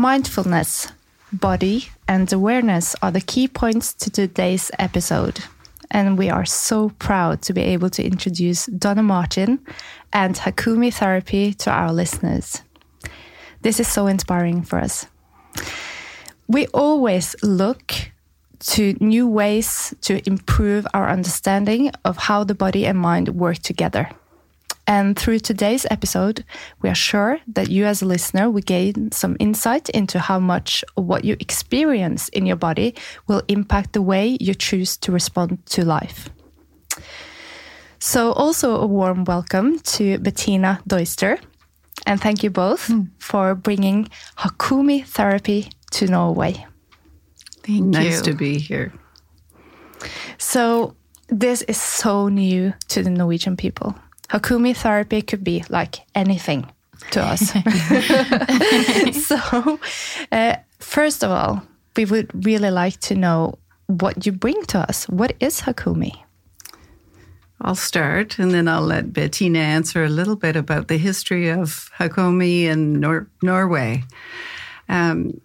Mindfulness, body, and awareness are the key points to today's episode. And we are so proud to be able to introduce Donna Martin and Hakomi Therapy to our listeners. This is so inspiring for us. We always look to new ways to improve our understanding of how the body and mind work together. And through today's episode, we are sure that you, as a listener, will gain some insight into how much what you experience in your body will impact the way you choose to respond to life. So, also a warm welcome to Bettina Deuster. And thank you both mm. for bringing Hakomi therapy to Norway. Thank nice you. Nice to be here. So, this is so new to the Norwegian people. Hakomi therapy could be like anything to us. so, uh, first of all, we would really like to know what you bring to us. What is Hakomi? I'll start and then I'll let Bettina answer a little bit about the history of Hakomi in Nor- Norway. Um,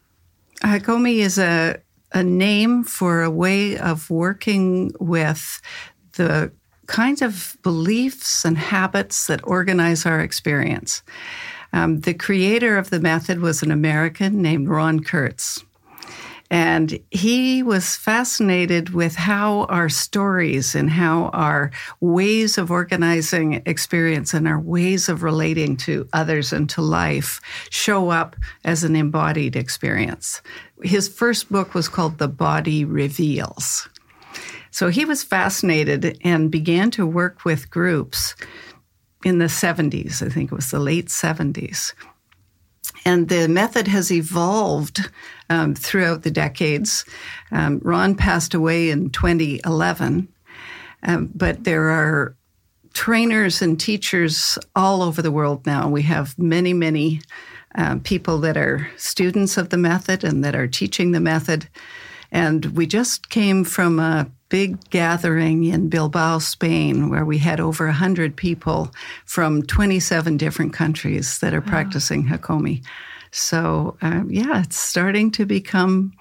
Hakomi is a, a name for a way of working with the kinds of beliefs and habits that organize our experience. Um, the creator of the method was an American named Ron Kurtz. And he was fascinated with how our stories and how our ways of organizing experience and our ways of relating to others and to life show up as an embodied experience. His first book was called The Body Reveals. So he was fascinated and began to work with groups in the 70s. I think it was the late 70s. And the method has evolved um, throughout the decades. Um, Ron passed away in 2011, um, but there are trainers and teachers all over the world now. We have many, many um, people that are students of the method and that are teaching the method. And we just came from a big gathering in Bilbao, Spain, where we had over 100 people from 27 different countries that are wow. practicing Hakomi. So, uh, yeah, it's starting to become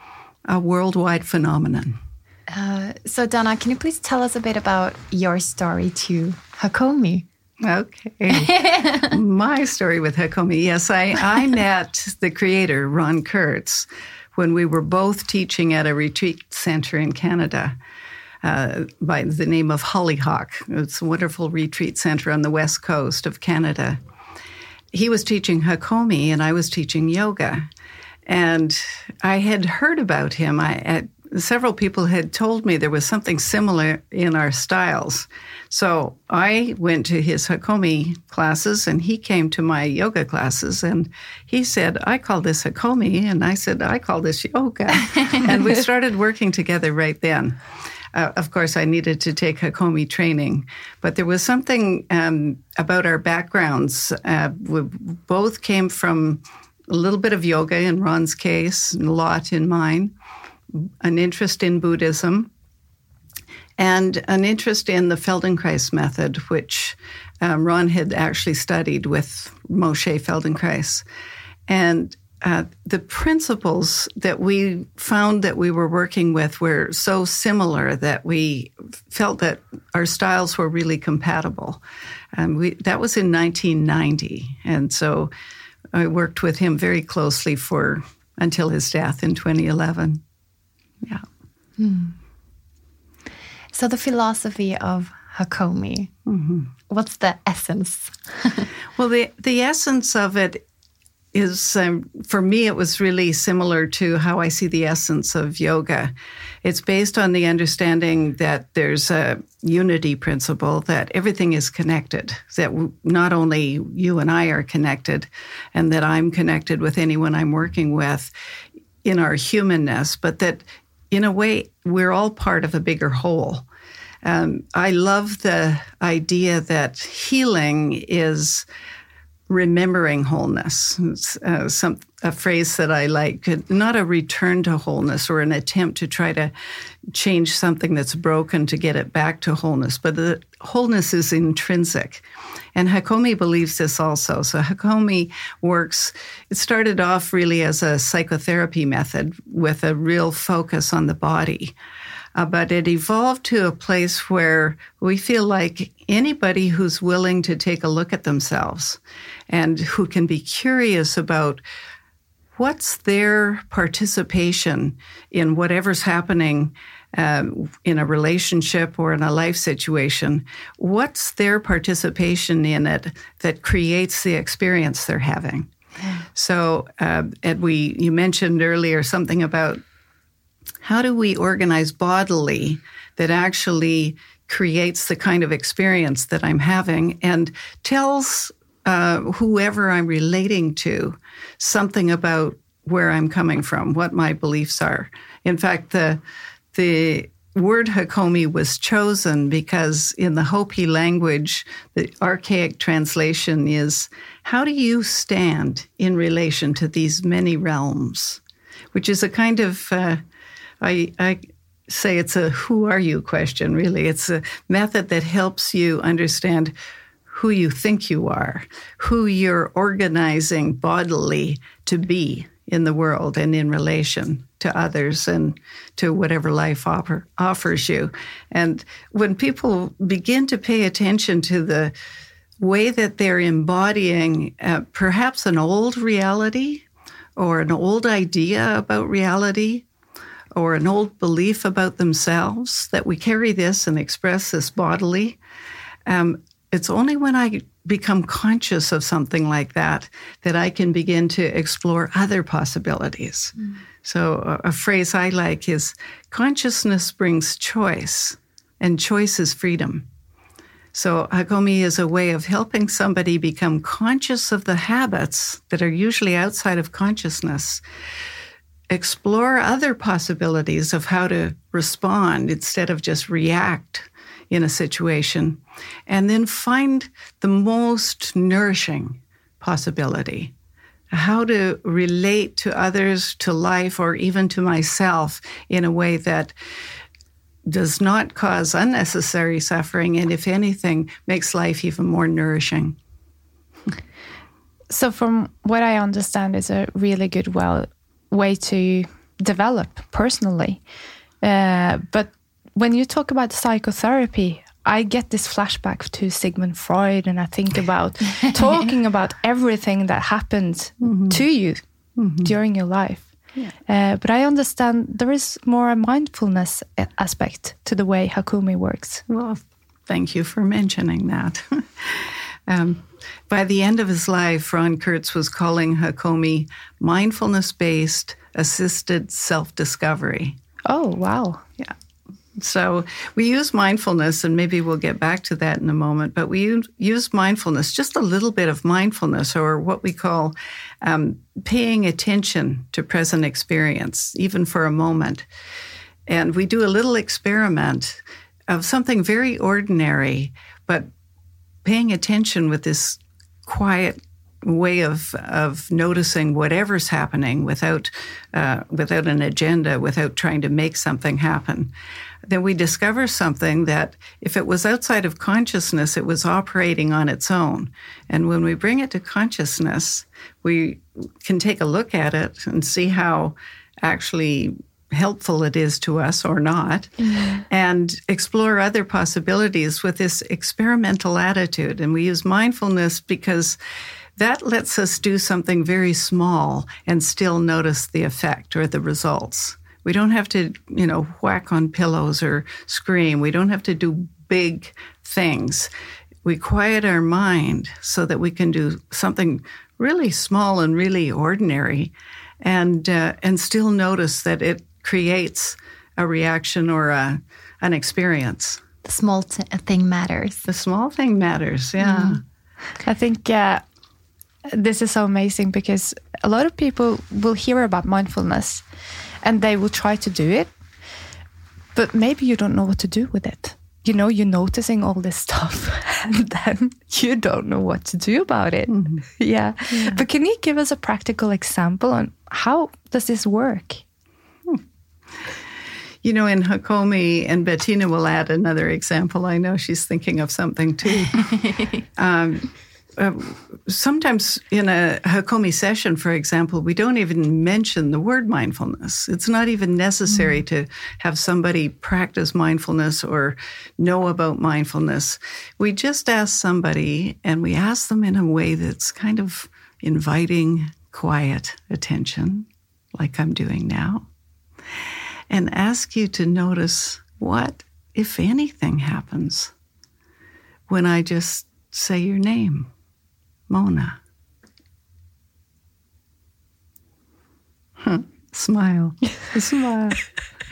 a worldwide phenomenon. Uh, so, Donna, can you please tell us a bit about your story to Hakomi? Okay. My story with Hakomi. Yes, I, I met the creator, Ron Kurtz, when we were both teaching at a retreat center in Canada. Uh, by the name of Hollyhock. It's a wonderful retreat center on the west coast of Canada. He was teaching Hakomi and I was teaching yoga. And I had heard about him. I, several people had told me there was something similar in our styles. So I went to his Hakomi classes and he came to my yoga classes and he said, I call this Hakomi. And I said, I call this yoga. and we started working together right then. Uh, of course, I needed to take Hakomi training, but there was something um, about our backgrounds. Uh, we both came from a little bit of yoga in Ron's case, and a lot in mine an interest in Buddhism, and an interest in the Feldenkrais method, which um, Ron had actually studied with Moshe Feldenkrais. And uh, the principles that we found that we were working with were so similar that we felt that our styles were really compatible. And we, that was in 1990. And so I worked with him very closely for until his death in 2011. Yeah. Hmm. So the philosophy of Hakomi, mm-hmm. what's the essence? well, the the essence of it is um, for me it was really similar to how I see the essence of yoga. It's based on the understanding that there's a unity principle that everything is connected. That not only you and I are connected, and that I'm connected with anyone I'm working with in our humanness, but that in a way, we're all part of a bigger whole. Um, I love the idea that healing is remembering wholeness. It's uh, some, a phrase that I like, not a return to wholeness or an attempt to try to change something that's broken to get it back to wholeness, but the wholeness is intrinsic. And Hakomi believes this also. So Hakomi works, it started off really as a psychotherapy method with a real focus on the body. Uh, but it evolved to a place where we feel like anybody who's willing to take a look at themselves and who can be curious about what's their participation in whatever's happening um, in a relationship or in a life situation, what's their participation in it that creates the experience they're having? So, uh, Ed, we you mentioned earlier something about how do we organize bodily that actually creates the kind of experience that I'm having and tells uh, whoever I'm relating to something about where I'm coming from, what my beliefs are. In fact, the the word Hakomi was chosen because in the Hopi language, the archaic translation is, How do you stand in relation to these many realms? Which is a kind of, uh, I, I say it's a who are you question, really. It's a method that helps you understand who you think you are, who you're organizing bodily to be in the world and in relation to others and to whatever life offer, offers you. And when people begin to pay attention to the way that they're embodying uh, perhaps an old reality or an old idea about reality or an old belief about themselves, that we carry this and express this bodily. Um, it's only when I become conscious of something like that that I can begin to explore other possibilities. Mm. So, a, a phrase I like is consciousness brings choice, and choice is freedom. So, Hakomi is a way of helping somebody become conscious of the habits that are usually outside of consciousness, explore other possibilities of how to respond instead of just react in a situation, and then find the most nourishing possibility. How to relate to others, to life, or even to myself in a way that does not cause unnecessary suffering and, if anything, makes life even more nourishing. So, from what I understand, is a really good well way to develop personally. Uh, but when you talk about psychotherapy, I get this flashback to Sigmund Freud, and I think about talking about everything that happened mm-hmm. to you mm-hmm. during your life. Yeah. Uh, but I understand there is more a mindfulness aspect to the way Hakomi works. Well, thank you for mentioning that. um, by the end of his life, Ron Kurtz was calling Hakomi mindfulness based assisted self discovery. Oh, wow. Yeah. So we use mindfulness, and maybe we'll get back to that in a moment, but we use mindfulness, just a little bit of mindfulness, or what we call um, paying attention to present experience, even for a moment. And we do a little experiment of something very ordinary, but paying attention with this quiet way of of noticing whatever's happening without uh, without an agenda, without trying to make something happen. Then we discover something that, if it was outside of consciousness, it was operating on its own. And when we bring it to consciousness, we can take a look at it and see how actually helpful it is to us or not, mm-hmm. and explore other possibilities with this experimental attitude. And we use mindfulness because that lets us do something very small and still notice the effect or the results. We don't have to, you know, whack on pillows or scream. We don't have to do big things. We quiet our mind so that we can do something really small and really ordinary and uh, and still notice that it creates a reaction or a, an experience. The small t- thing matters. The small thing matters, yeah. Mm. I think uh, this is so amazing because a lot of people will hear about mindfulness and they will try to do it, but maybe you don't know what to do with it. You know, you're noticing all this stuff and then you don't know what to do about it. Mm -hmm. yeah. yeah. But can you give us a practical example on how does this work? You know, in Hakomi, and Bettina will add another example. I know she's thinking of something too. um, uh, sometimes in a Hakomi session, for example, we don't even mention the word mindfulness. It's not even necessary mm. to have somebody practice mindfulness or know about mindfulness. We just ask somebody and we ask them in a way that's kind of inviting, quiet attention, like I'm doing now, and ask you to notice what, if anything, happens when I just say your name. Mona. Huh. Smile. Smile.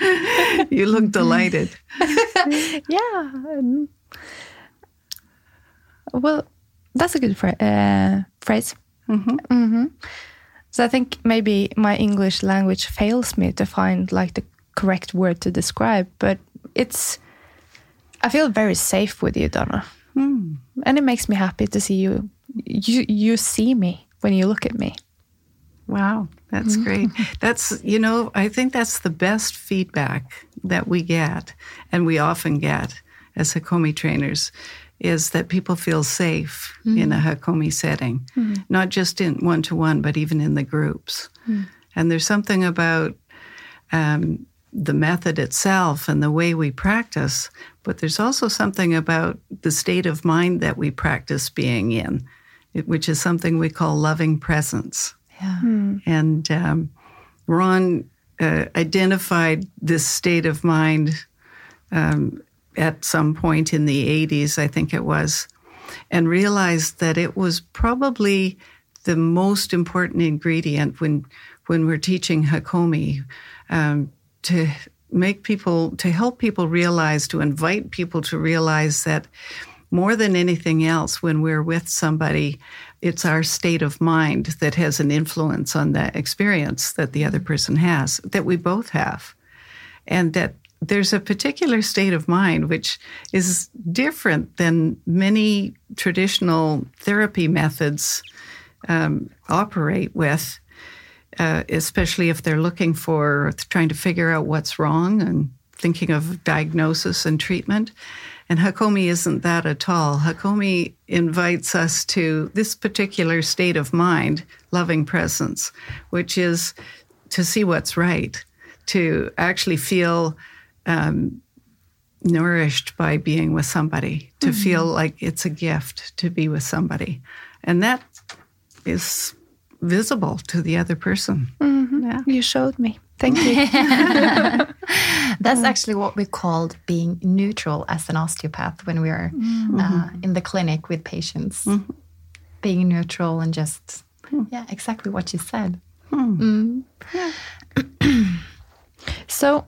you look delighted. yeah. Well, that's a good fra- uh, phrase. Mm-hmm. Mm-hmm. So I think maybe my English language fails me to find like the correct word to describe, but it's. I feel very safe with you, Donna, mm. and it makes me happy to see you you you see me when you look at me. Wow, that's mm-hmm. great. That's you know, I think that's the best feedback that we get and we often get as Hakomi trainers is that people feel safe mm-hmm. in a Hakomi setting, mm-hmm. not just in one to one, but even in the groups. Mm. And there's something about um, the method itself and the way we practice, but there's also something about the state of mind that we practice being in which is something we call loving presence. Yeah. Mm. And um, Ron uh, identified this state of mind um, at some point in the 80s, I think it was, and realized that it was probably the most important ingredient when when we're teaching Hakomi um, to make people to help people realize to invite people to realize that more than anything else, when we're with somebody, it's our state of mind that has an influence on the experience that the other person has, that we both have. And that there's a particular state of mind which is different than many traditional therapy methods um, operate with, uh, especially if they're looking for trying to figure out what's wrong and thinking of diagnosis and treatment. And Hakomi isn't that at all. Hakomi invites us to this particular state of mind, loving presence, which is to see what's right, to actually feel um, nourished by being with somebody, to mm-hmm. feel like it's a gift to be with somebody. And that is visible to the other person. Mm-hmm. Yeah. You showed me. Thank you. That's actually what we called being neutral as an osteopath when we are mm-hmm. uh, in the clinic with patients. Mm-hmm. Being neutral and just, mm. yeah, exactly what you said. Mm. Mm. so,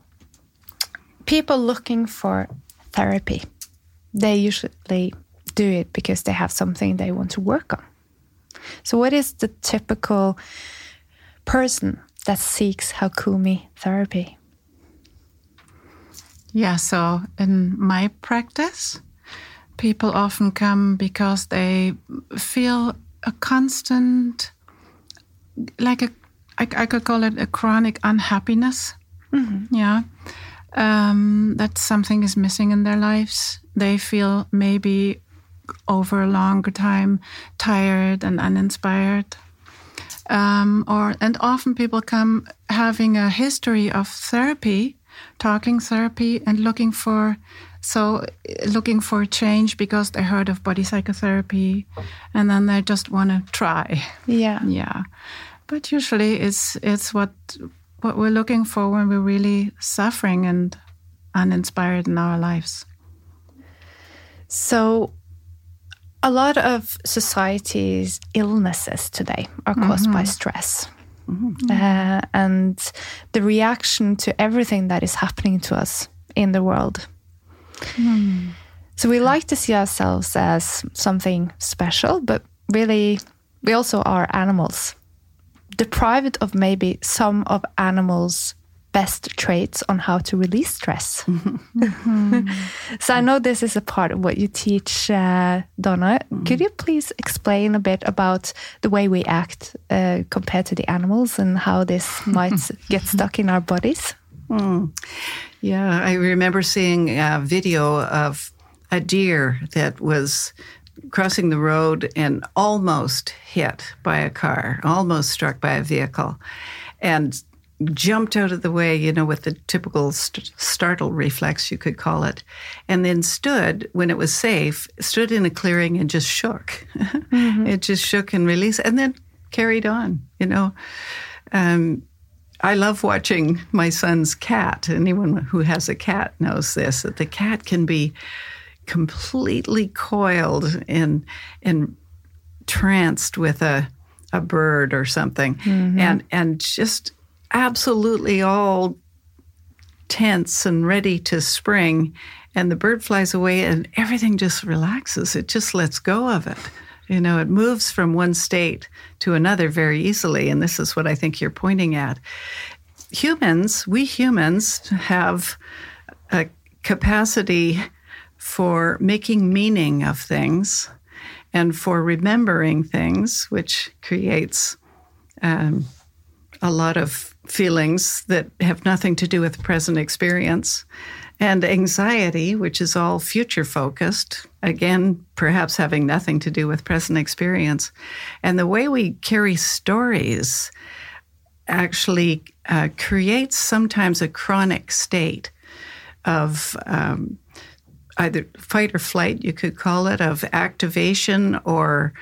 people looking for therapy, they usually do it because they have something they want to work on. So, what is the typical person that seeks Hakomi therapy? Yeah, so in my practice, people often come because they feel a constant, like a, I, I could call it a chronic unhappiness. Mm-hmm. Yeah. Um, that something is missing in their lives. They feel maybe over a longer time tired and uninspired. Um, or and often people come having a history of therapy, talking therapy, and looking for so looking for change because they heard of body psychotherapy, and then they just want to try. Yeah, yeah. But usually, it's it's what what we're looking for when we're really suffering and uninspired in our lives. So a lot of society's illnesses today are caused mm-hmm. by stress. Mm-hmm. Uh, and the reaction to everything that is happening to us in the world. Mm. So we like to see ourselves as something special, but really, we also are animals, deprived of maybe some of animals' best traits on how to release stress. Mm-hmm. so I know this is a part of what you teach, uh, Donna. Mm-hmm. Could you please explain a bit about the way we act uh, compared to the animals and how this might get stuck in our bodies? Mm. Yeah, I remember seeing a video of a deer that was crossing the road and almost hit by a car, almost struck by a vehicle. And jumped out of the way, you know, with the typical st- startle reflex, you could call it, and then stood when it was safe, stood in a clearing and just shook. Mm-hmm. it just shook and released, and then carried on, you know. Um, I love watching my son's cat. Anyone who has a cat knows this that the cat can be completely coiled and and tranced with a a bird or something mm-hmm. and and just absolutely all tense and ready to spring and the bird flies away and everything just relaxes. It just lets go of it. You know it moves from one state to another very easily and this is what i think you're pointing at. Humans we humans have a capacity for making meaning of things and for remembering things which creates um, a lot of feelings that have nothing to do with present experience, and anxiety, which is all future focused, again, perhaps having nothing to do with present experience. And the way we carry stories actually uh, creates sometimes a chronic state of um, either fight or flight, you could call it, of activation or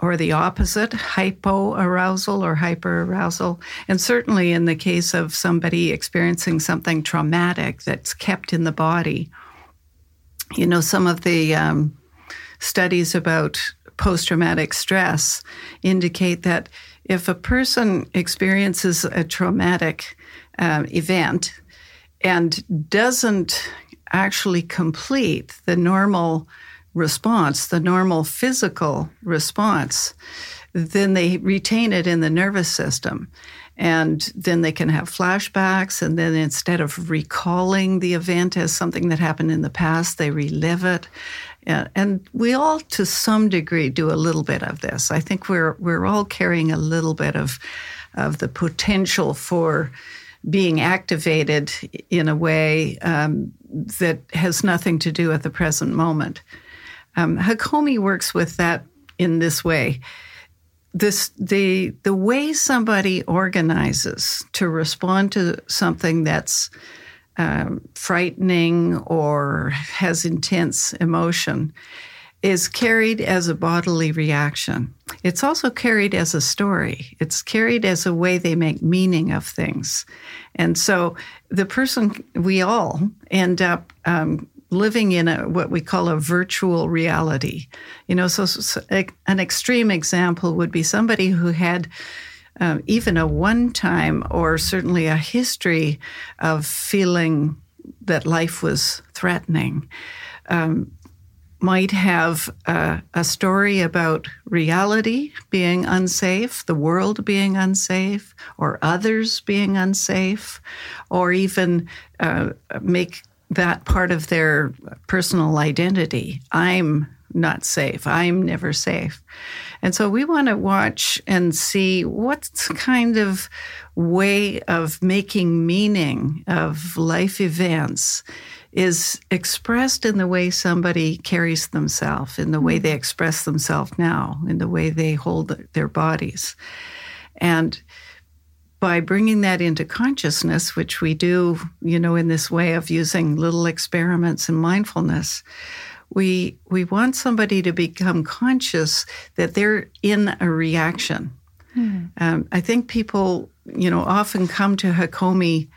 or the opposite, hypoarousal or hyperarousal. And certainly in the case of somebody experiencing something traumatic that's kept in the body, you know, some of the um, studies about post traumatic stress indicate that if a person experiences a traumatic uh, event and doesn't actually complete the normal response, the normal physical response, then they retain it in the nervous system. And then they can have flashbacks. And then instead of recalling the event as something that happened in the past, they relive it. And we all, to some degree, do a little bit of this. I think we're we're all carrying a little bit of of the potential for being activated in a way um, that has nothing to do with the present moment. Um, Hakomi works with that in this way. This the the way somebody organizes to respond to something that's um, frightening or has intense emotion is carried as a bodily reaction. It's also carried as a story. It's carried as a way they make meaning of things. And so the person, we all end up um, living in a what we call a virtual reality. You know, so, so an extreme example would be somebody who had um, even a one time or certainly a history of feeling that life was threatening. Um, might have a, a, story about reality being unsafe, the world being unsafe, or others being unsafe, or even uh, make that part of their personal identity. I'm not safe. I'm never safe. And so we want to watch and see what kind of way of making meaning of life events is expressed in the way somebody carries themselves, in the way they mm-hmm. express themselves now, in the way they hold their bodies. And by bringing that into consciousness, which we do, you know, in this way of using little experiments in mindfulness, we we want somebody to become conscious that they're in a reaction. Hmm. Um, I think people, you know, often come to Hakomi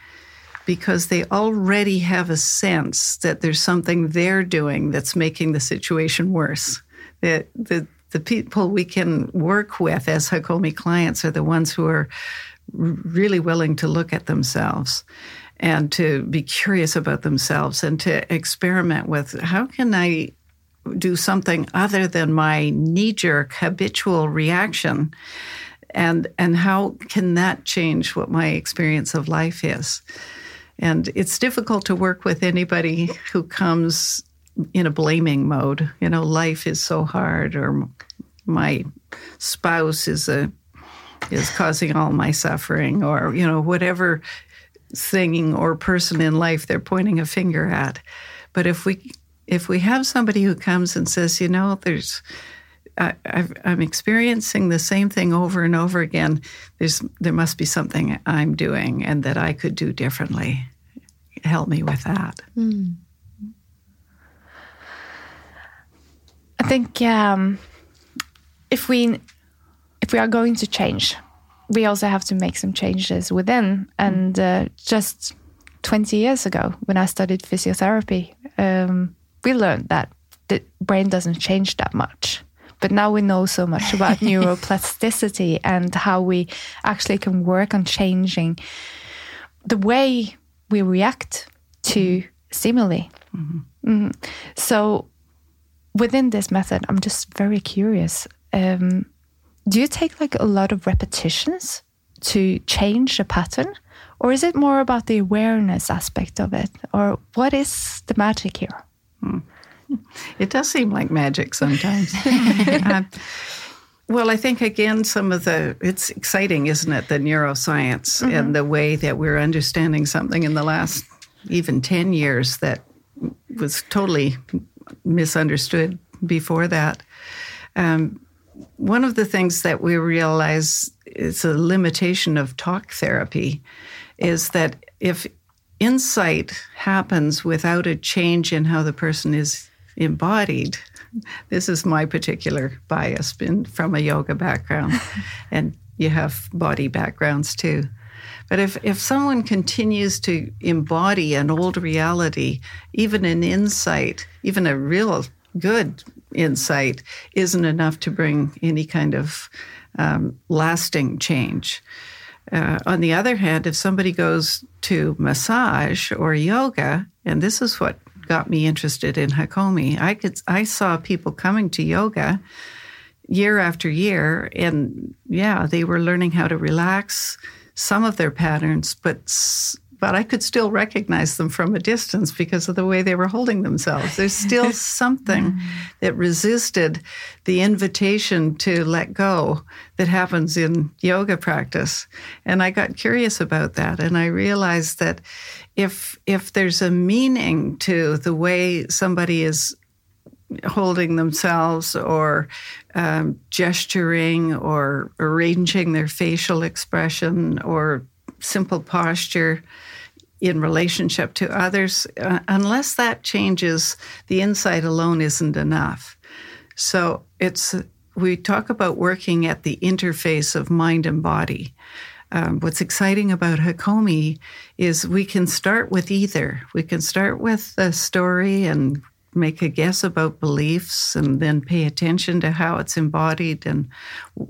because they already have a sense that there's something they're doing that's making the situation worse. That the the people we can work with as Hakomi clients are the ones who are really willing to look at themselves and to be curious about themselves and to experiment with how can I do something other than my knee jerk habitual reaction? And and how can that change what my experience of life is? And it's difficult to work with anybody who comes in a blaming mode. You know life is so hard or my spouse is a is causing all my suffering or you know whatever thing or person in life they're pointing a finger at but if we if we have somebody who comes and says you know there's I, am experiencing the same thing over and over again. There's there must be something I'm doing and that I could do differently. Help me with that. Mm. I think um, if we if we are going to change, we also have to make some changes within. And uh, just 20 years ago, when I studied physiotherapy, um, we learned that the brain doesn't change that much. But now we know so much about neuroplasticity and how we actually can work on changing the way we react to stimuli. Mm -hmm. Mm -hmm. So, within this method, I'm just very curious. Um, do you take like a lot of repetitions to change a pattern? Or is it more about the awareness aspect of it? Or what is the magic here? Hmm. it does seem like magic sometimes. Uh, well i think again some of the it's exciting isn't it the neuroscience mm-hmm. and the way that we're understanding something in the last even 10 years that was totally misunderstood before that. Um, one of the things that we realize is a limitation of talk therapy is that if insight happens without a change in how the person is embodied, this is my particular bias been from a yoga background, and you have body backgrounds too. But if, if someone continues to embody an old reality, even an insight, even a real good insight isn't enough to bring any kind of um, lasting change. Uh, on the other hand, if somebody goes to massage or yoga, and this is what got me interested in Hakomi. I could I saw people coming to yoga year after year, and yeah, they were learning how to relax some of their patterns, but but I could still recognize them from a distance because of the way they were holding themselves. There's still something that resisted the invitation to let go that happens in yoga practice. And I got curious about that and I realized that if if there's a meaning to the way somebody is holding themselves or um, gesturing or arranging their facial expression or simple posture in relationship to others, uh, unless that changes, the insight alone isn't enough. So it's we talk about working at the interface of mind and body. Um, what's exciting about Hakomi is we can start with either. We can start with the story and make a guess about beliefs and then pay attention to how it's embodied and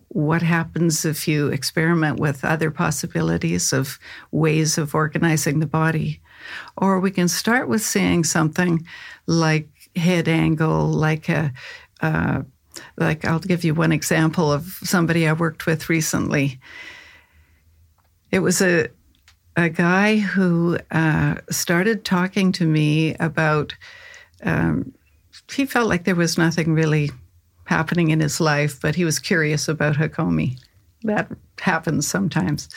what happens if you experiment with other possibilities of ways of organizing the body. Or we can start with seeing something like head angle, like a uh, like I'll give you one example of somebody I worked with recently. It was a a guy who uh, started talking to me about um, he felt like there was nothing really happening in his life, but he was curious about Hakomi. That happens sometimes.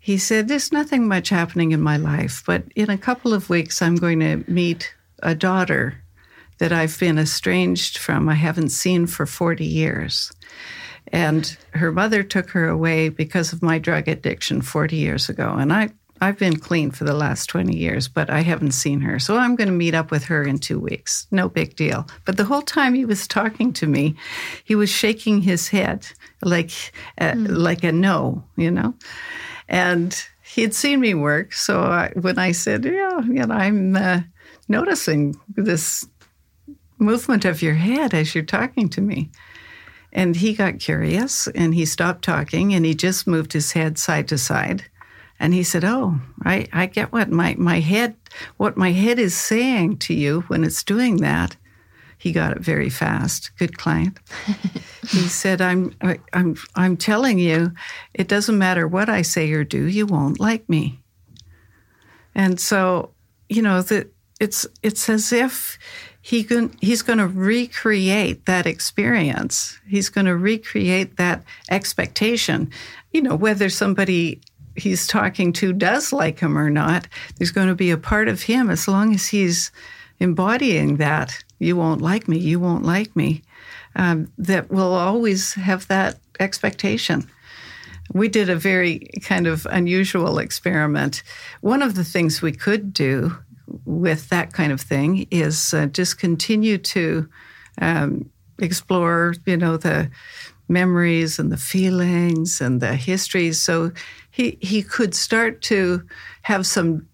He said, There's nothing much happening in my life, but in a couple of weeks, I'm going to meet a daughter that I've been estranged from, I haven't seen for 40 years. And her mother took her away because of my drug addiction 40 years ago. And I I've been clean for the last 20 years, but I haven't seen her. So I'm going to meet up with her in two weeks. No big deal. But the whole time he was talking to me, he was shaking his head like, uh, mm. like a no, you know? And he had seen me work. So I, when I said, yeah, you know, I'm uh, noticing this movement of your head as you're talking to me. And he got curious and he stopped talking and he just moved his head side to side and he said, "Oh, I, I get what my, my head what my head is saying to you when it's doing that." He got it very fast. Good client. he said, "I'm I'm I'm telling you, it doesn't matter what I say or do, you won't like me." And so, you know, that it's it's as if he can, he's going to recreate that experience. He's going to recreate that expectation. You know, whether somebody he's talking to does like him or not, there's going to be a part of him as long as he's embodying that. You won't like me. You won't like me. Um, that will always have that expectation. We did a very kind of unusual experiment. One of the things we could do with that kind of thing is uh, just continue to um, explore, you know, the memories and the feelings and the histories. So he he could start to have some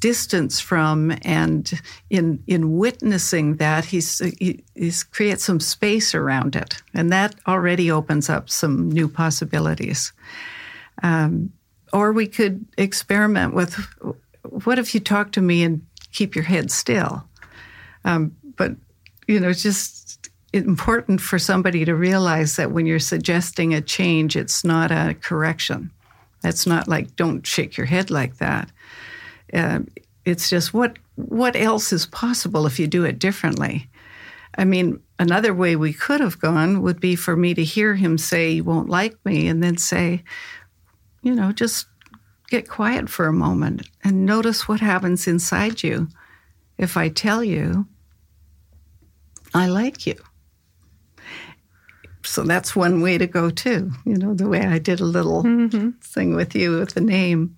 distance from and in in witnessing that he's he, he's creates some space around it. And that already opens up some new possibilities. Um, or we could experiment with what if you talk to me and keep your head still? Um, but you know just important for somebody to realize that when you're suggesting a change it's not a correction that's not like don't shake your head like that. Uh, it's just what what else is possible if you do it differently. I mean, another way we could have gone would be for me to hear him say, "You won't like me," and then say, you know, just get quiet for a moment and notice what happens inside you if I tell you I like you so that's one way to go too. You know, the way I did a little mm-hmm. thing with you with the name.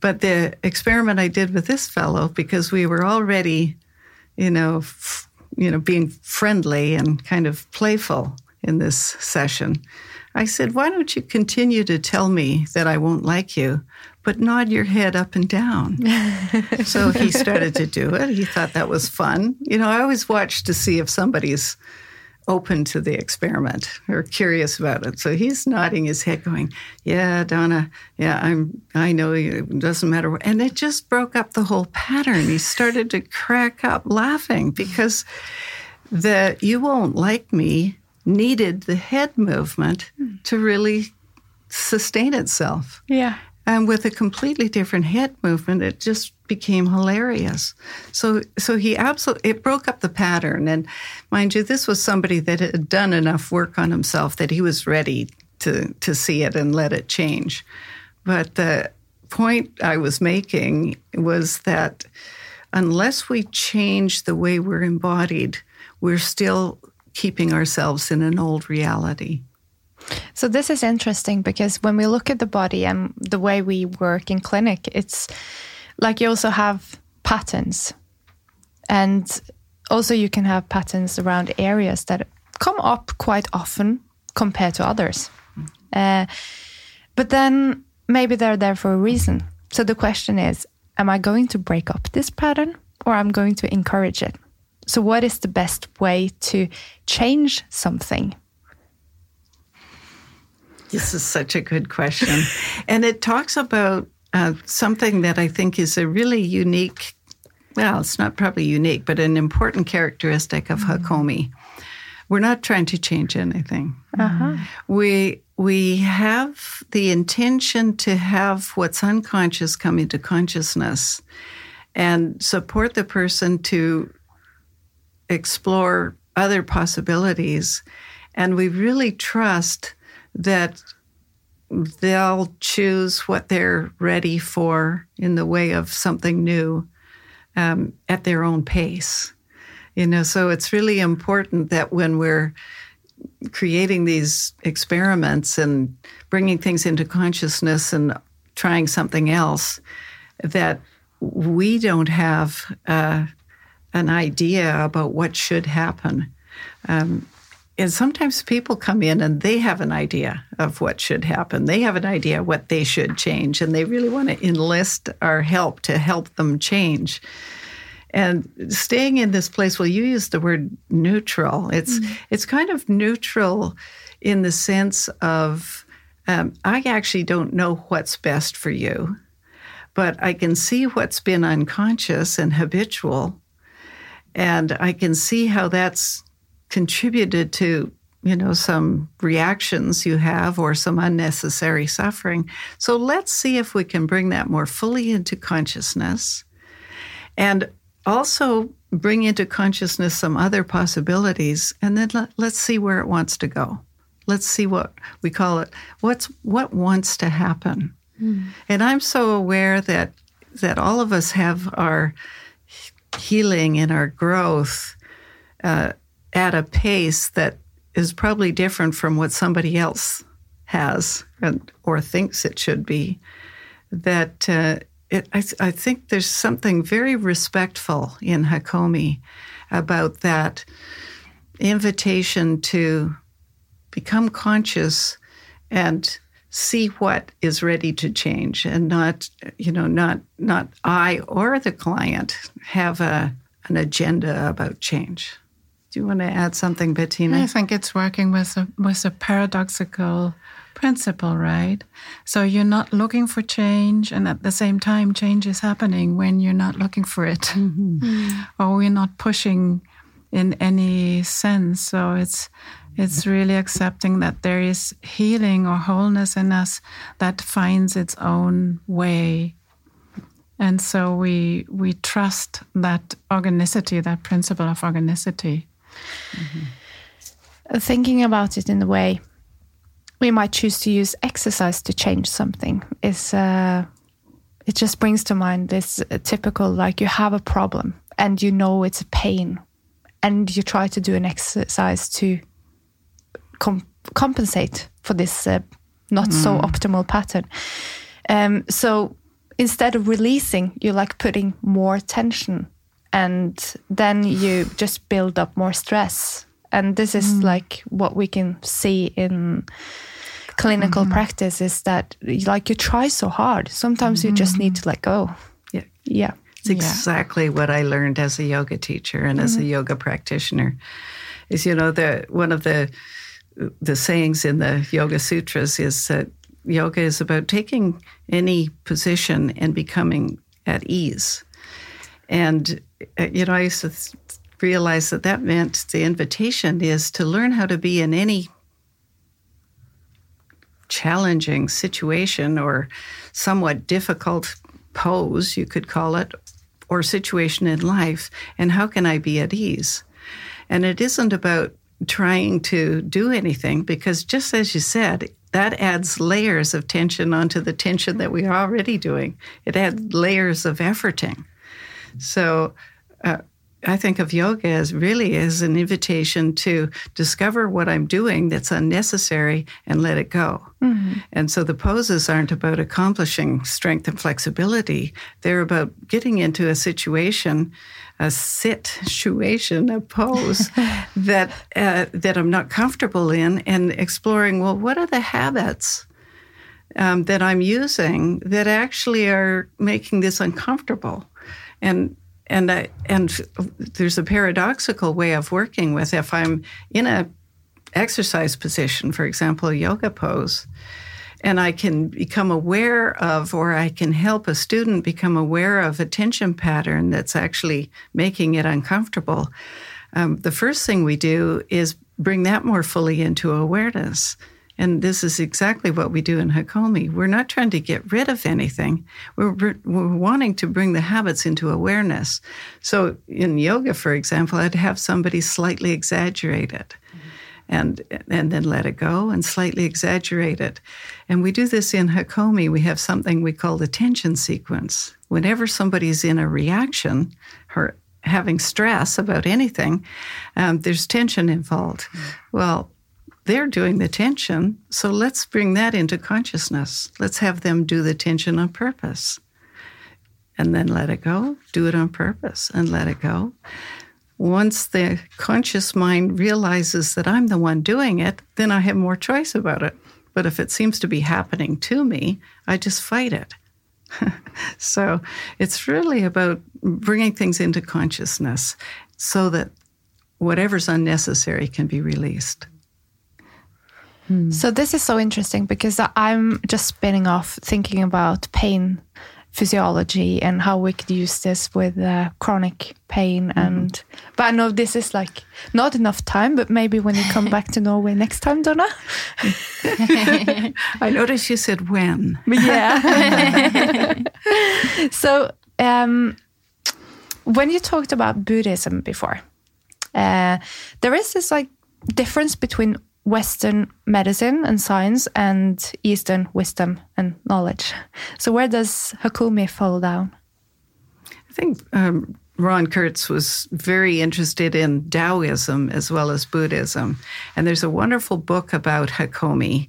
But the experiment I did with this fellow, because we were already, you know, f- you know, being friendly and kind of playful in this session, I said, "Why don't you continue to tell me that I won't like you, but nod your head up and down?" so he started to do it. He thought that was fun. You know, I always watch to see if somebody's open to the experiment or curious about it. So he's nodding his head, going, "Yeah, Donna. Yeah, I'm. I know you. It doesn't matter." What. And it just broke up the whole pattern. He started to crack up laughing because the "you won't like me" needed the head movement to really sustain itself. Yeah. And with a completely different head movement, it just became hilarious. So, so he absolutely it broke up the pattern. And mind you, this was somebody that had done enough work on himself that he was ready to to see it and let it change. But the point I was making was that unless we change the way we're embodied, we're still keeping ourselves in an old reality. So this is interesting because when we look at the body and the way we work in clinic, it's like you also have patterns. And also you can have patterns around areas that come up quite often compared to others. Uh, but then maybe they're there for a reason. So the question is, am I going to break up this pattern or I'm going to encourage it? So what is the best way to change something? This is such a good question. and it talks about uh, something that I think is a really unique, well, it's not probably unique, but an important characteristic of mm-hmm. Hakomi. We're not trying to change anything. Uh-huh. We we have the intention to have what's unconscious come into consciousness and support the person to explore other possibilities. And we really trust that they'll choose what they're ready for in the way of something new um, at their own pace. You know, so it's really important that when we're creating these experiments and bringing things into consciousness and trying something else, that we don't have uh, an idea about what should happen. Um, and sometimes people come in and they have an idea of what should happen. They have an idea what they should change, and they really want to enlist our help to help them change. And staying in this place, well, you use the word neutral. It's mm-hmm. it's kind of neutral in the sense of um, I actually don't know what's best for you, but I can see what's been unconscious and habitual, and I can see how that's contributed to you know some reactions you have or some unnecessary suffering. So let's see if we can bring that more fully into consciousness and also bring into consciousness some other possibilities. And then let, let's see where it wants to go. Let's see what we call it. What's what wants to happen? Mm. and i'm so aware that that all of us have our healing and our growth uh, at a pace that is probably different from what somebody else has and, or thinks it should be. That uh, it, I, I, think there's something very respectful in Hakomi about that invitation to become conscious and see what is ready to change and not you know not not i or the client have a an agenda about change do you want to add something, Bettina? I think it's working with a with a paradoxical principle, right? So you're not looking for change, and at the same time, change is happening when you're not looking for it, mm-hmm. mm. or we're not pushing in any sense. So it's it's really accepting that there is healing or wholeness in us that finds its own way. And so we we trust that organicity, that principle of organicity. Mm-hmm. Thinking about it in a way, we might choose to use exercise to change something. Is uh, it just brings to mind this uh, typical like you have a problem and you know it's a pain, and you try to do an exercise to com- compensate for this uh, not mm. so optimal pattern. Um, so instead of releasing, you're like putting more tension and then you just build up more stress and this is mm. like what we can see in clinical mm. practice is that like you try so hard sometimes mm. you just need to let go yeah yeah it's exactly yeah. what i learned as a yoga teacher and as a mm-hmm. yoga practitioner is you know the one of the the sayings in the Yoga Sutras is that yoga is about taking any position and becoming at ease. And uh, you know, I used to realize that that meant the invitation is to learn how to be in any challenging situation or somewhat difficult pose, you could call it, or situation in life, and how can I be at ease? And it isn't about trying to do anything because, just as you said, that adds layers of tension onto the tension that we are already doing. It adds layers of efforting. So, uh, I think of yoga as really as an invitation to discover what I'm doing that's unnecessary and let it go. Mm-hmm. And so the poses aren't about accomplishing strength and flexibility. They're about getting into a situation, a situation, a pose that uh, that I'm not comfortable in, and exploring. Well, what are the habits? Um, that I'm using that actually are making this uncomfortable. And and and there's a paradoxical way of working with if I'm in a exercise position, for example, a yoga pose, and I can become aware of, or I can help a student become aware of a tension pattern that's actually making it uncomfortable. Um, the first thing we do is bring that more fully into awareness. And this is exactly what we do in Hakomi. We're not trying to get rid of anything. We're, we're wanting to bring the habits into awareness. So in yoga, for example, I'd have somebody slightly exaggerate it. And, and then let it go and slightly exaggerate it. And we do this in Hakomi. We have something we call the tension sequence. Whenever somebody's in a reaction or having stress about anything, um, there's tension involved. Mm-hmm. Well, they're doing the tension. So let's bring that into consciousness. Let's have them do the tension on purpose. And then let it go, do it on purpose and let it go. Once the conscious mind realizes that I'm the one doing it, then I have more choice about it. But if it seems to be happening to me, I just fight it. so it's really about bringing things into consciousness so that whatever's unnecessary can be released. Hmm. So this is so interesting because I'm just spinning off thinking about pain physiology and how we could use this with uh, chronic pain mm. and but i know this is like not enough time but maybe when you come back to norway next time donna i noticed you said when yeah so um, when you talked about buddhism before uh, there is this like difference between Western medicine and science and Eastern wisdom and knowledge. So, where does Hakomi fall down? I think um, Ron Kurtz was very interested in Taoism as well as Buddhism. And there's a wonderful book about Hakomi.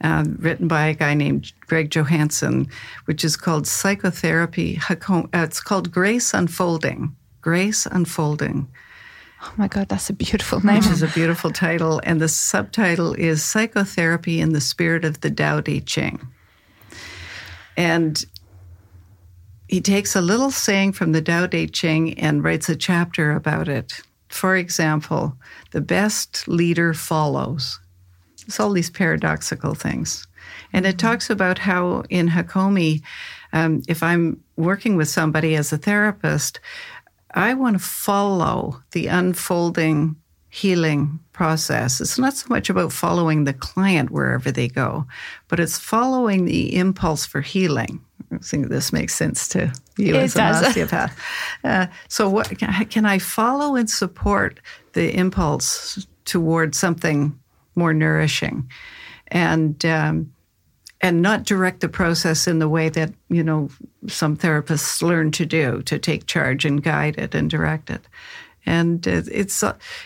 Uh, written by a guy named Greg Johanson, which is called Psychotherapy. Hakomi, uh, it's called Grace Unfolding. Grace Unfolding. Oh my God, that's a beautiful name. Which is a beautiful title. And the subtitle is Psychotherapy in the Spirit of the Tao Te Ching. And he takes a little saying from the Tao Te Ching and writes a chapter about it. For example, the best leader follows. It's all these paradoxical things. And it talks about how in Hakomi, um, if I'm working with somebody as a therapist, I want to follow the unfolding healing process. It's not so much about following the client wherever they go, but it's following the impulse for healing. I think this makes sense to you it as does. an osteopath. Uh, so, what can I follow and support the impulse toward something more nourishing, and um, and not direct the process in the way that you know some therapists learn to do to take charge and guide it and direct it and it's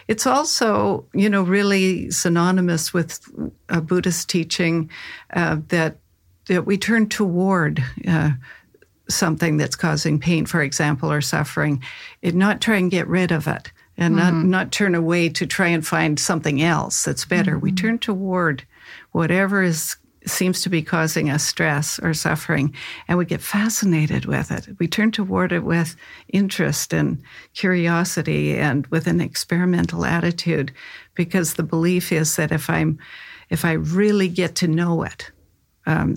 it's also you know really synonymous with a Buddhist teaching uh, that that we turn toward uh, something that's causing pain, for example, or suffering, and not try and get rid of it, and mm-hmm. not not turn away to try and find something else that's better. Mm-hmm. We turn toward whatever is seems to be causing us stress or suffering, and we get fascinated with it. We turn toward it with interest and curiosity and with an experimental attitude because the belief is that if I'm if I really get to know it, um,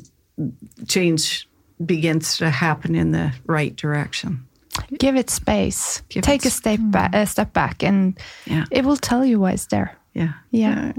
change begins to happen in the right direction. Give it space. Give Take it a step back, a step back, and Yeah. it will tell you why it's there. Yeah. Yeah.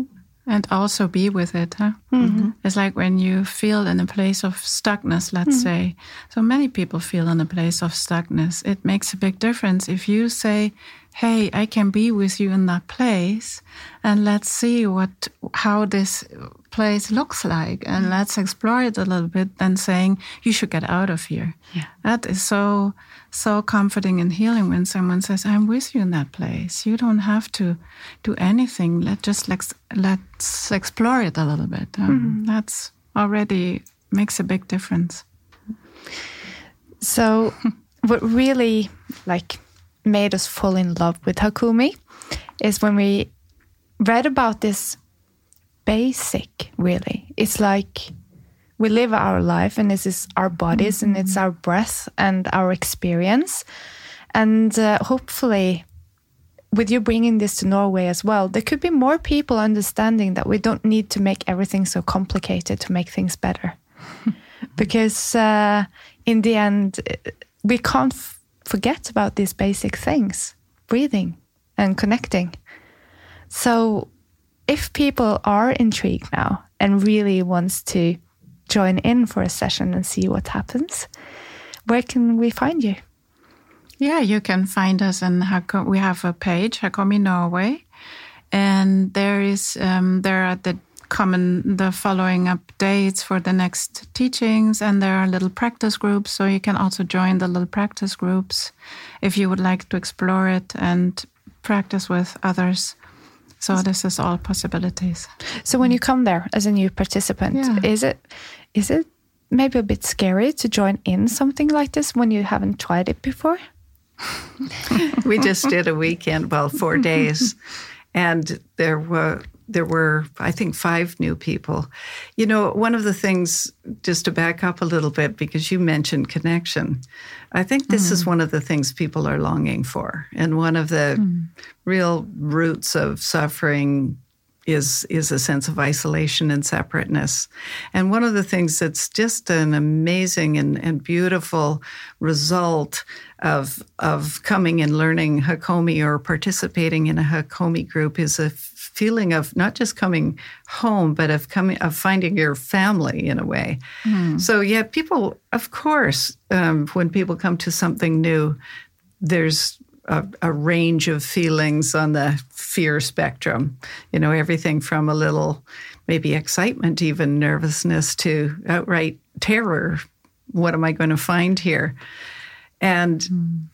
And also be with it, huh? Mm-hmm. Mm-hmm. It's like when you feel in a place of stuckness, let's mm-hmm. say. So many people feel in a place of stuckness. It makes a big difference if you say, "Hey, I can be with you in that place, and let's see what how this place looks like, and let's explore it a little bit." Than saying you should get out of here. Yeah. That is so so comforting and healing when someone says, "I'm with you in that place. You don't have to do anything. Let just let's let's explore it a little bit." Um, That's already makes a big difference. So, what really like made us fall in love with Hakomi is when we read about this basic. Really, it's like we live our life, and this is our bodies, and it's our breath and our experience, and uh, hopefully. With you bringing this to Norway as well, there could be more people understanding that we don't need to make everything so complicated to make things better because uh, in the end, we can't forget about these basic things breathing and connecting. So, if people are intrigued now and really wants to join in for a session and see what happens, where can we find you? Yeah, you can find us in Hako- we have a page Hakomi Norway, and there is um, there are the common the following updates for the next teachings, and there are little practice groups, so you can also join the little practice groups if you would like to explore it and practice with others. So this is all possibilities. So, when you come there as a new participant, Yeah. is it is it maybe a bit scary to join in something like this when you haven't tried it before? we just did a weekend, well, four days, and there were there were I think five new people. You know, one of the things just to back up a little bit because you mentioned connection. I think this is mm-hmm. one of the things people are longing for, and one of the hmm. real roots of suffering is is a sense of isolation and separateness. And one of the things that's just an amazing and, and beautiful result of of coming and learning Hakomi or participating in a Hakomi group is a feeling of not just coming home, but of coming of finding your family in a way. So yeah, people, of course, um, when people come to something new, there's a, a range of feelings on the fear spectrum. You know, everything from a little maybe excitement, even nervousness, to outright terror. What am I going to find here? And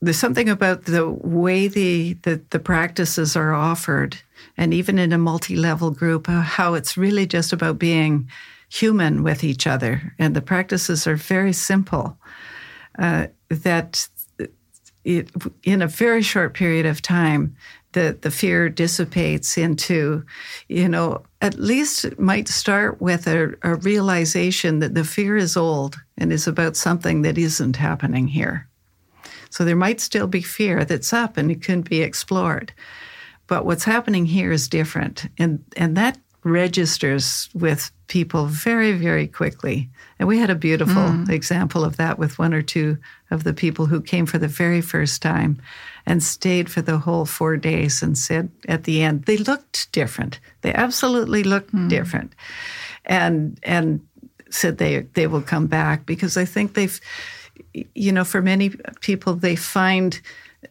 there's something about the way the, the, the practices are offered, and even in a multi level group, uh, how it's really just about being human with each other. And the practices are very simple. Uh, that it, in a very short period of time, the, the fear dissipates into, you know, at least it might start with a, a realization that the fear is old and is about something that isn't happening here. So there might still be fear that's up and it can be explored. But what's happening here is different. And, and that registers with people very, very quickly. And we had a beautiful mm. example of that with one or two of the people who came for the very first time and stayed for the whole four days and said at the end, they looked different. They absolutely looked mm. different. And, and said they, they will come back because I think they've, you know, for many people, they find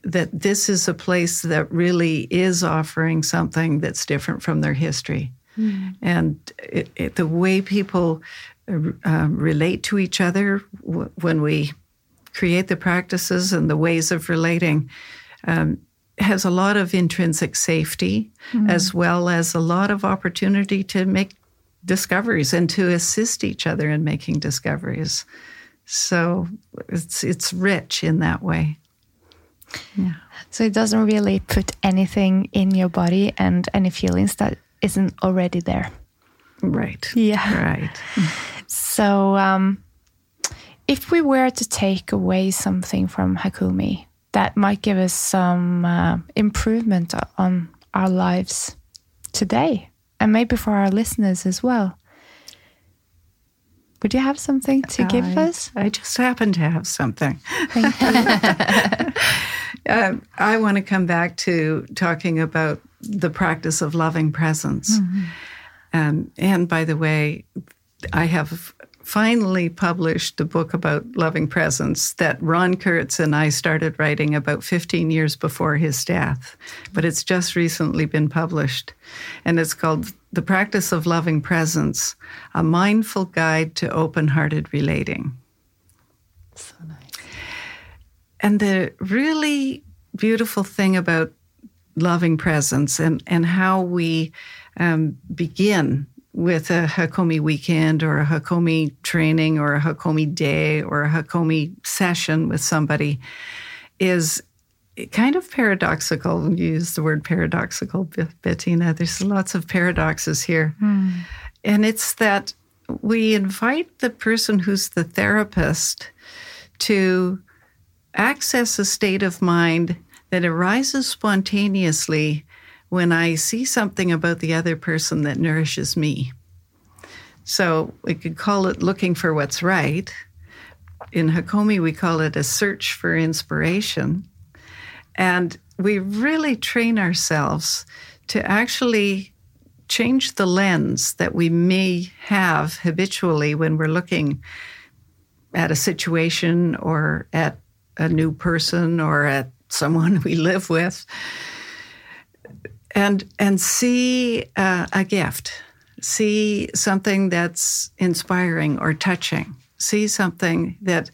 that this is a place that really is offering something that's different from their history. And it, it, the way people uh, um, relate to each other w- when we create the practices and the ways of relating um, has a lot of intrinsic safety as well as a lot of opportunity to make discoveries and to assist each other in making discoveries. So it's it's rich in that way. So it doesn't really put anything in your body and any feelings that isn't already there. Right. Yeah. Right. So, um, if we were to take away something from Hakomi that might give us some uh, improvement on our lives today, and maybe for our listeners as well, would you have something to give us? I just happen to have something. Thank you. Uh, I want to come back to talking about the practice of loving presence. Um, and by the way, I have finally published a book about loving presence that Ron Kurtz and I started writing about 15 years before his death, but it's just recently been published. And it's called The Practice of Loving Presence A Mindful Guide to Open Hearted Relating. So nice. And the really beautiful thing about loving presence and, and how we um, begin with a Hakomi weekend or a Hakomi training or a Hakomi day or a Hakomi session with somebody is kind of paradoxical. You use the word paradoxical, Bettina. There's lots of paradoxes here. And it's that we invite the person who's the therapist to access a state of mind that arises spontaneously when I see something about the other person that nourishes me. So we could call it looking for what's right. In Hakomi, we call it a search for inspiration. And we really train ourselves to actually change the lens that we may have habitually when we're looking at a situation or at a new person or at someone we live with. And and see uh, a gift. See something that's inspiring or touching. See something that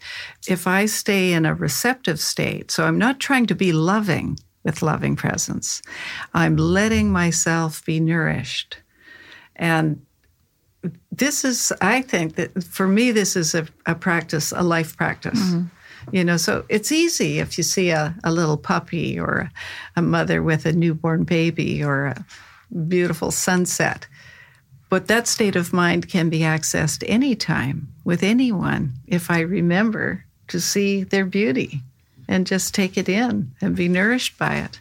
if i stay in a receptive state so i'm not trying to be loving with loving presence. I'm letting myself be nourished. And this is i think that for me this is a, a practice a life practice you know so it's easy if you see a, a little puppy or a, a mother with a newborn baby or a beautiful sunset. But that state of mind can be accessed anytime with anyone if i remember to see their beauty and just take it in and be nourished by it.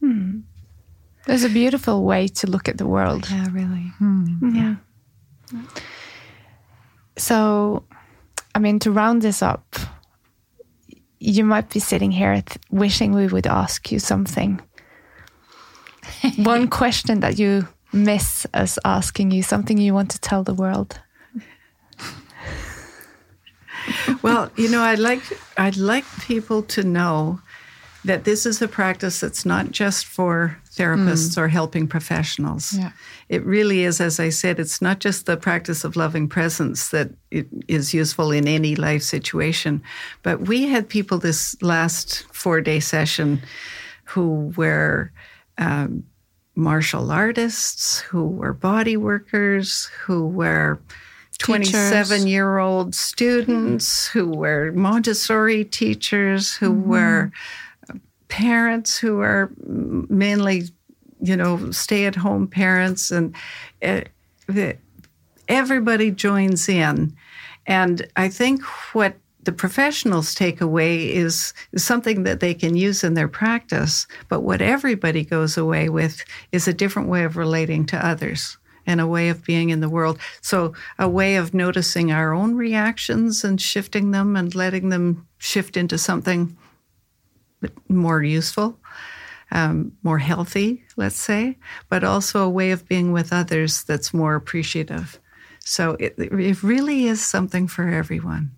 Hmm. There's a beautiful way to look at the world. Yeah, really. Hmm. Mm-hmm. yeah. So, I mean, to round this up, you might be sitting here th- wishing we would ask you something. One question that you miss us asking you, something you want to tell the world. well, you know, I'd like I'd like people to know that this is a practice that's not just for therapists hmm. or helping professionals. Yeah. It really is, as I said, it's not just the practice of loving presence that it is useful in any life situation. But we had people this last four day session who were um, martial artists, who were body workers, who were 27 year old students, who were Montessori teachers, who were parents who are mainly, you know, stay at home parents, and uh, everybody joins in. And I think what the professionals take away is, is something that they can use in their practice, but what everybody goes away with is a different way of relating to others and a way of being in the world. So, a way of noticing our own reactions and shifting them and letting them shift into something more useful, um, more healthy, let's say, but also a way of being with others that's more appreciative. So it, it really is something for everyone.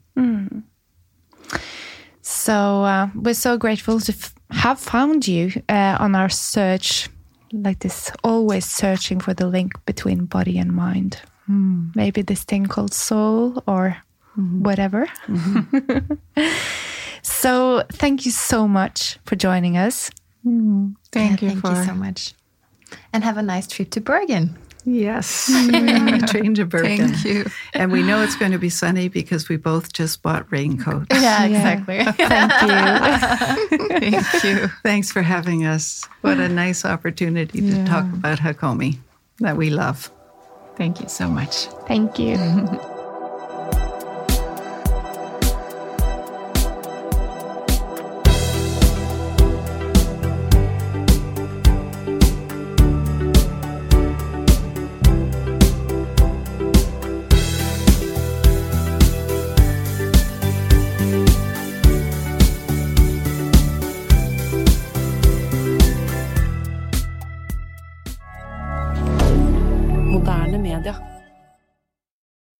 So, uh, we're so grateful to f- have found you uh, on our search, like this, always searching for the link between body and mind. Maybe this thing called soul or whatever. so, thank you so much for joining us. Mm-hmm. Thank Yeah, you thank for you so much. And have a nice trip to Bergen. Yes, train to Bergen. Thank you. And we know it's going to be sunny because we both just bought raincoats. Yeah, exactly. Thank you. Thank you. Thanks for having us. What a nice opportunity to Yeah. talk about Hakomi that we love. Thank you so much. Thank you.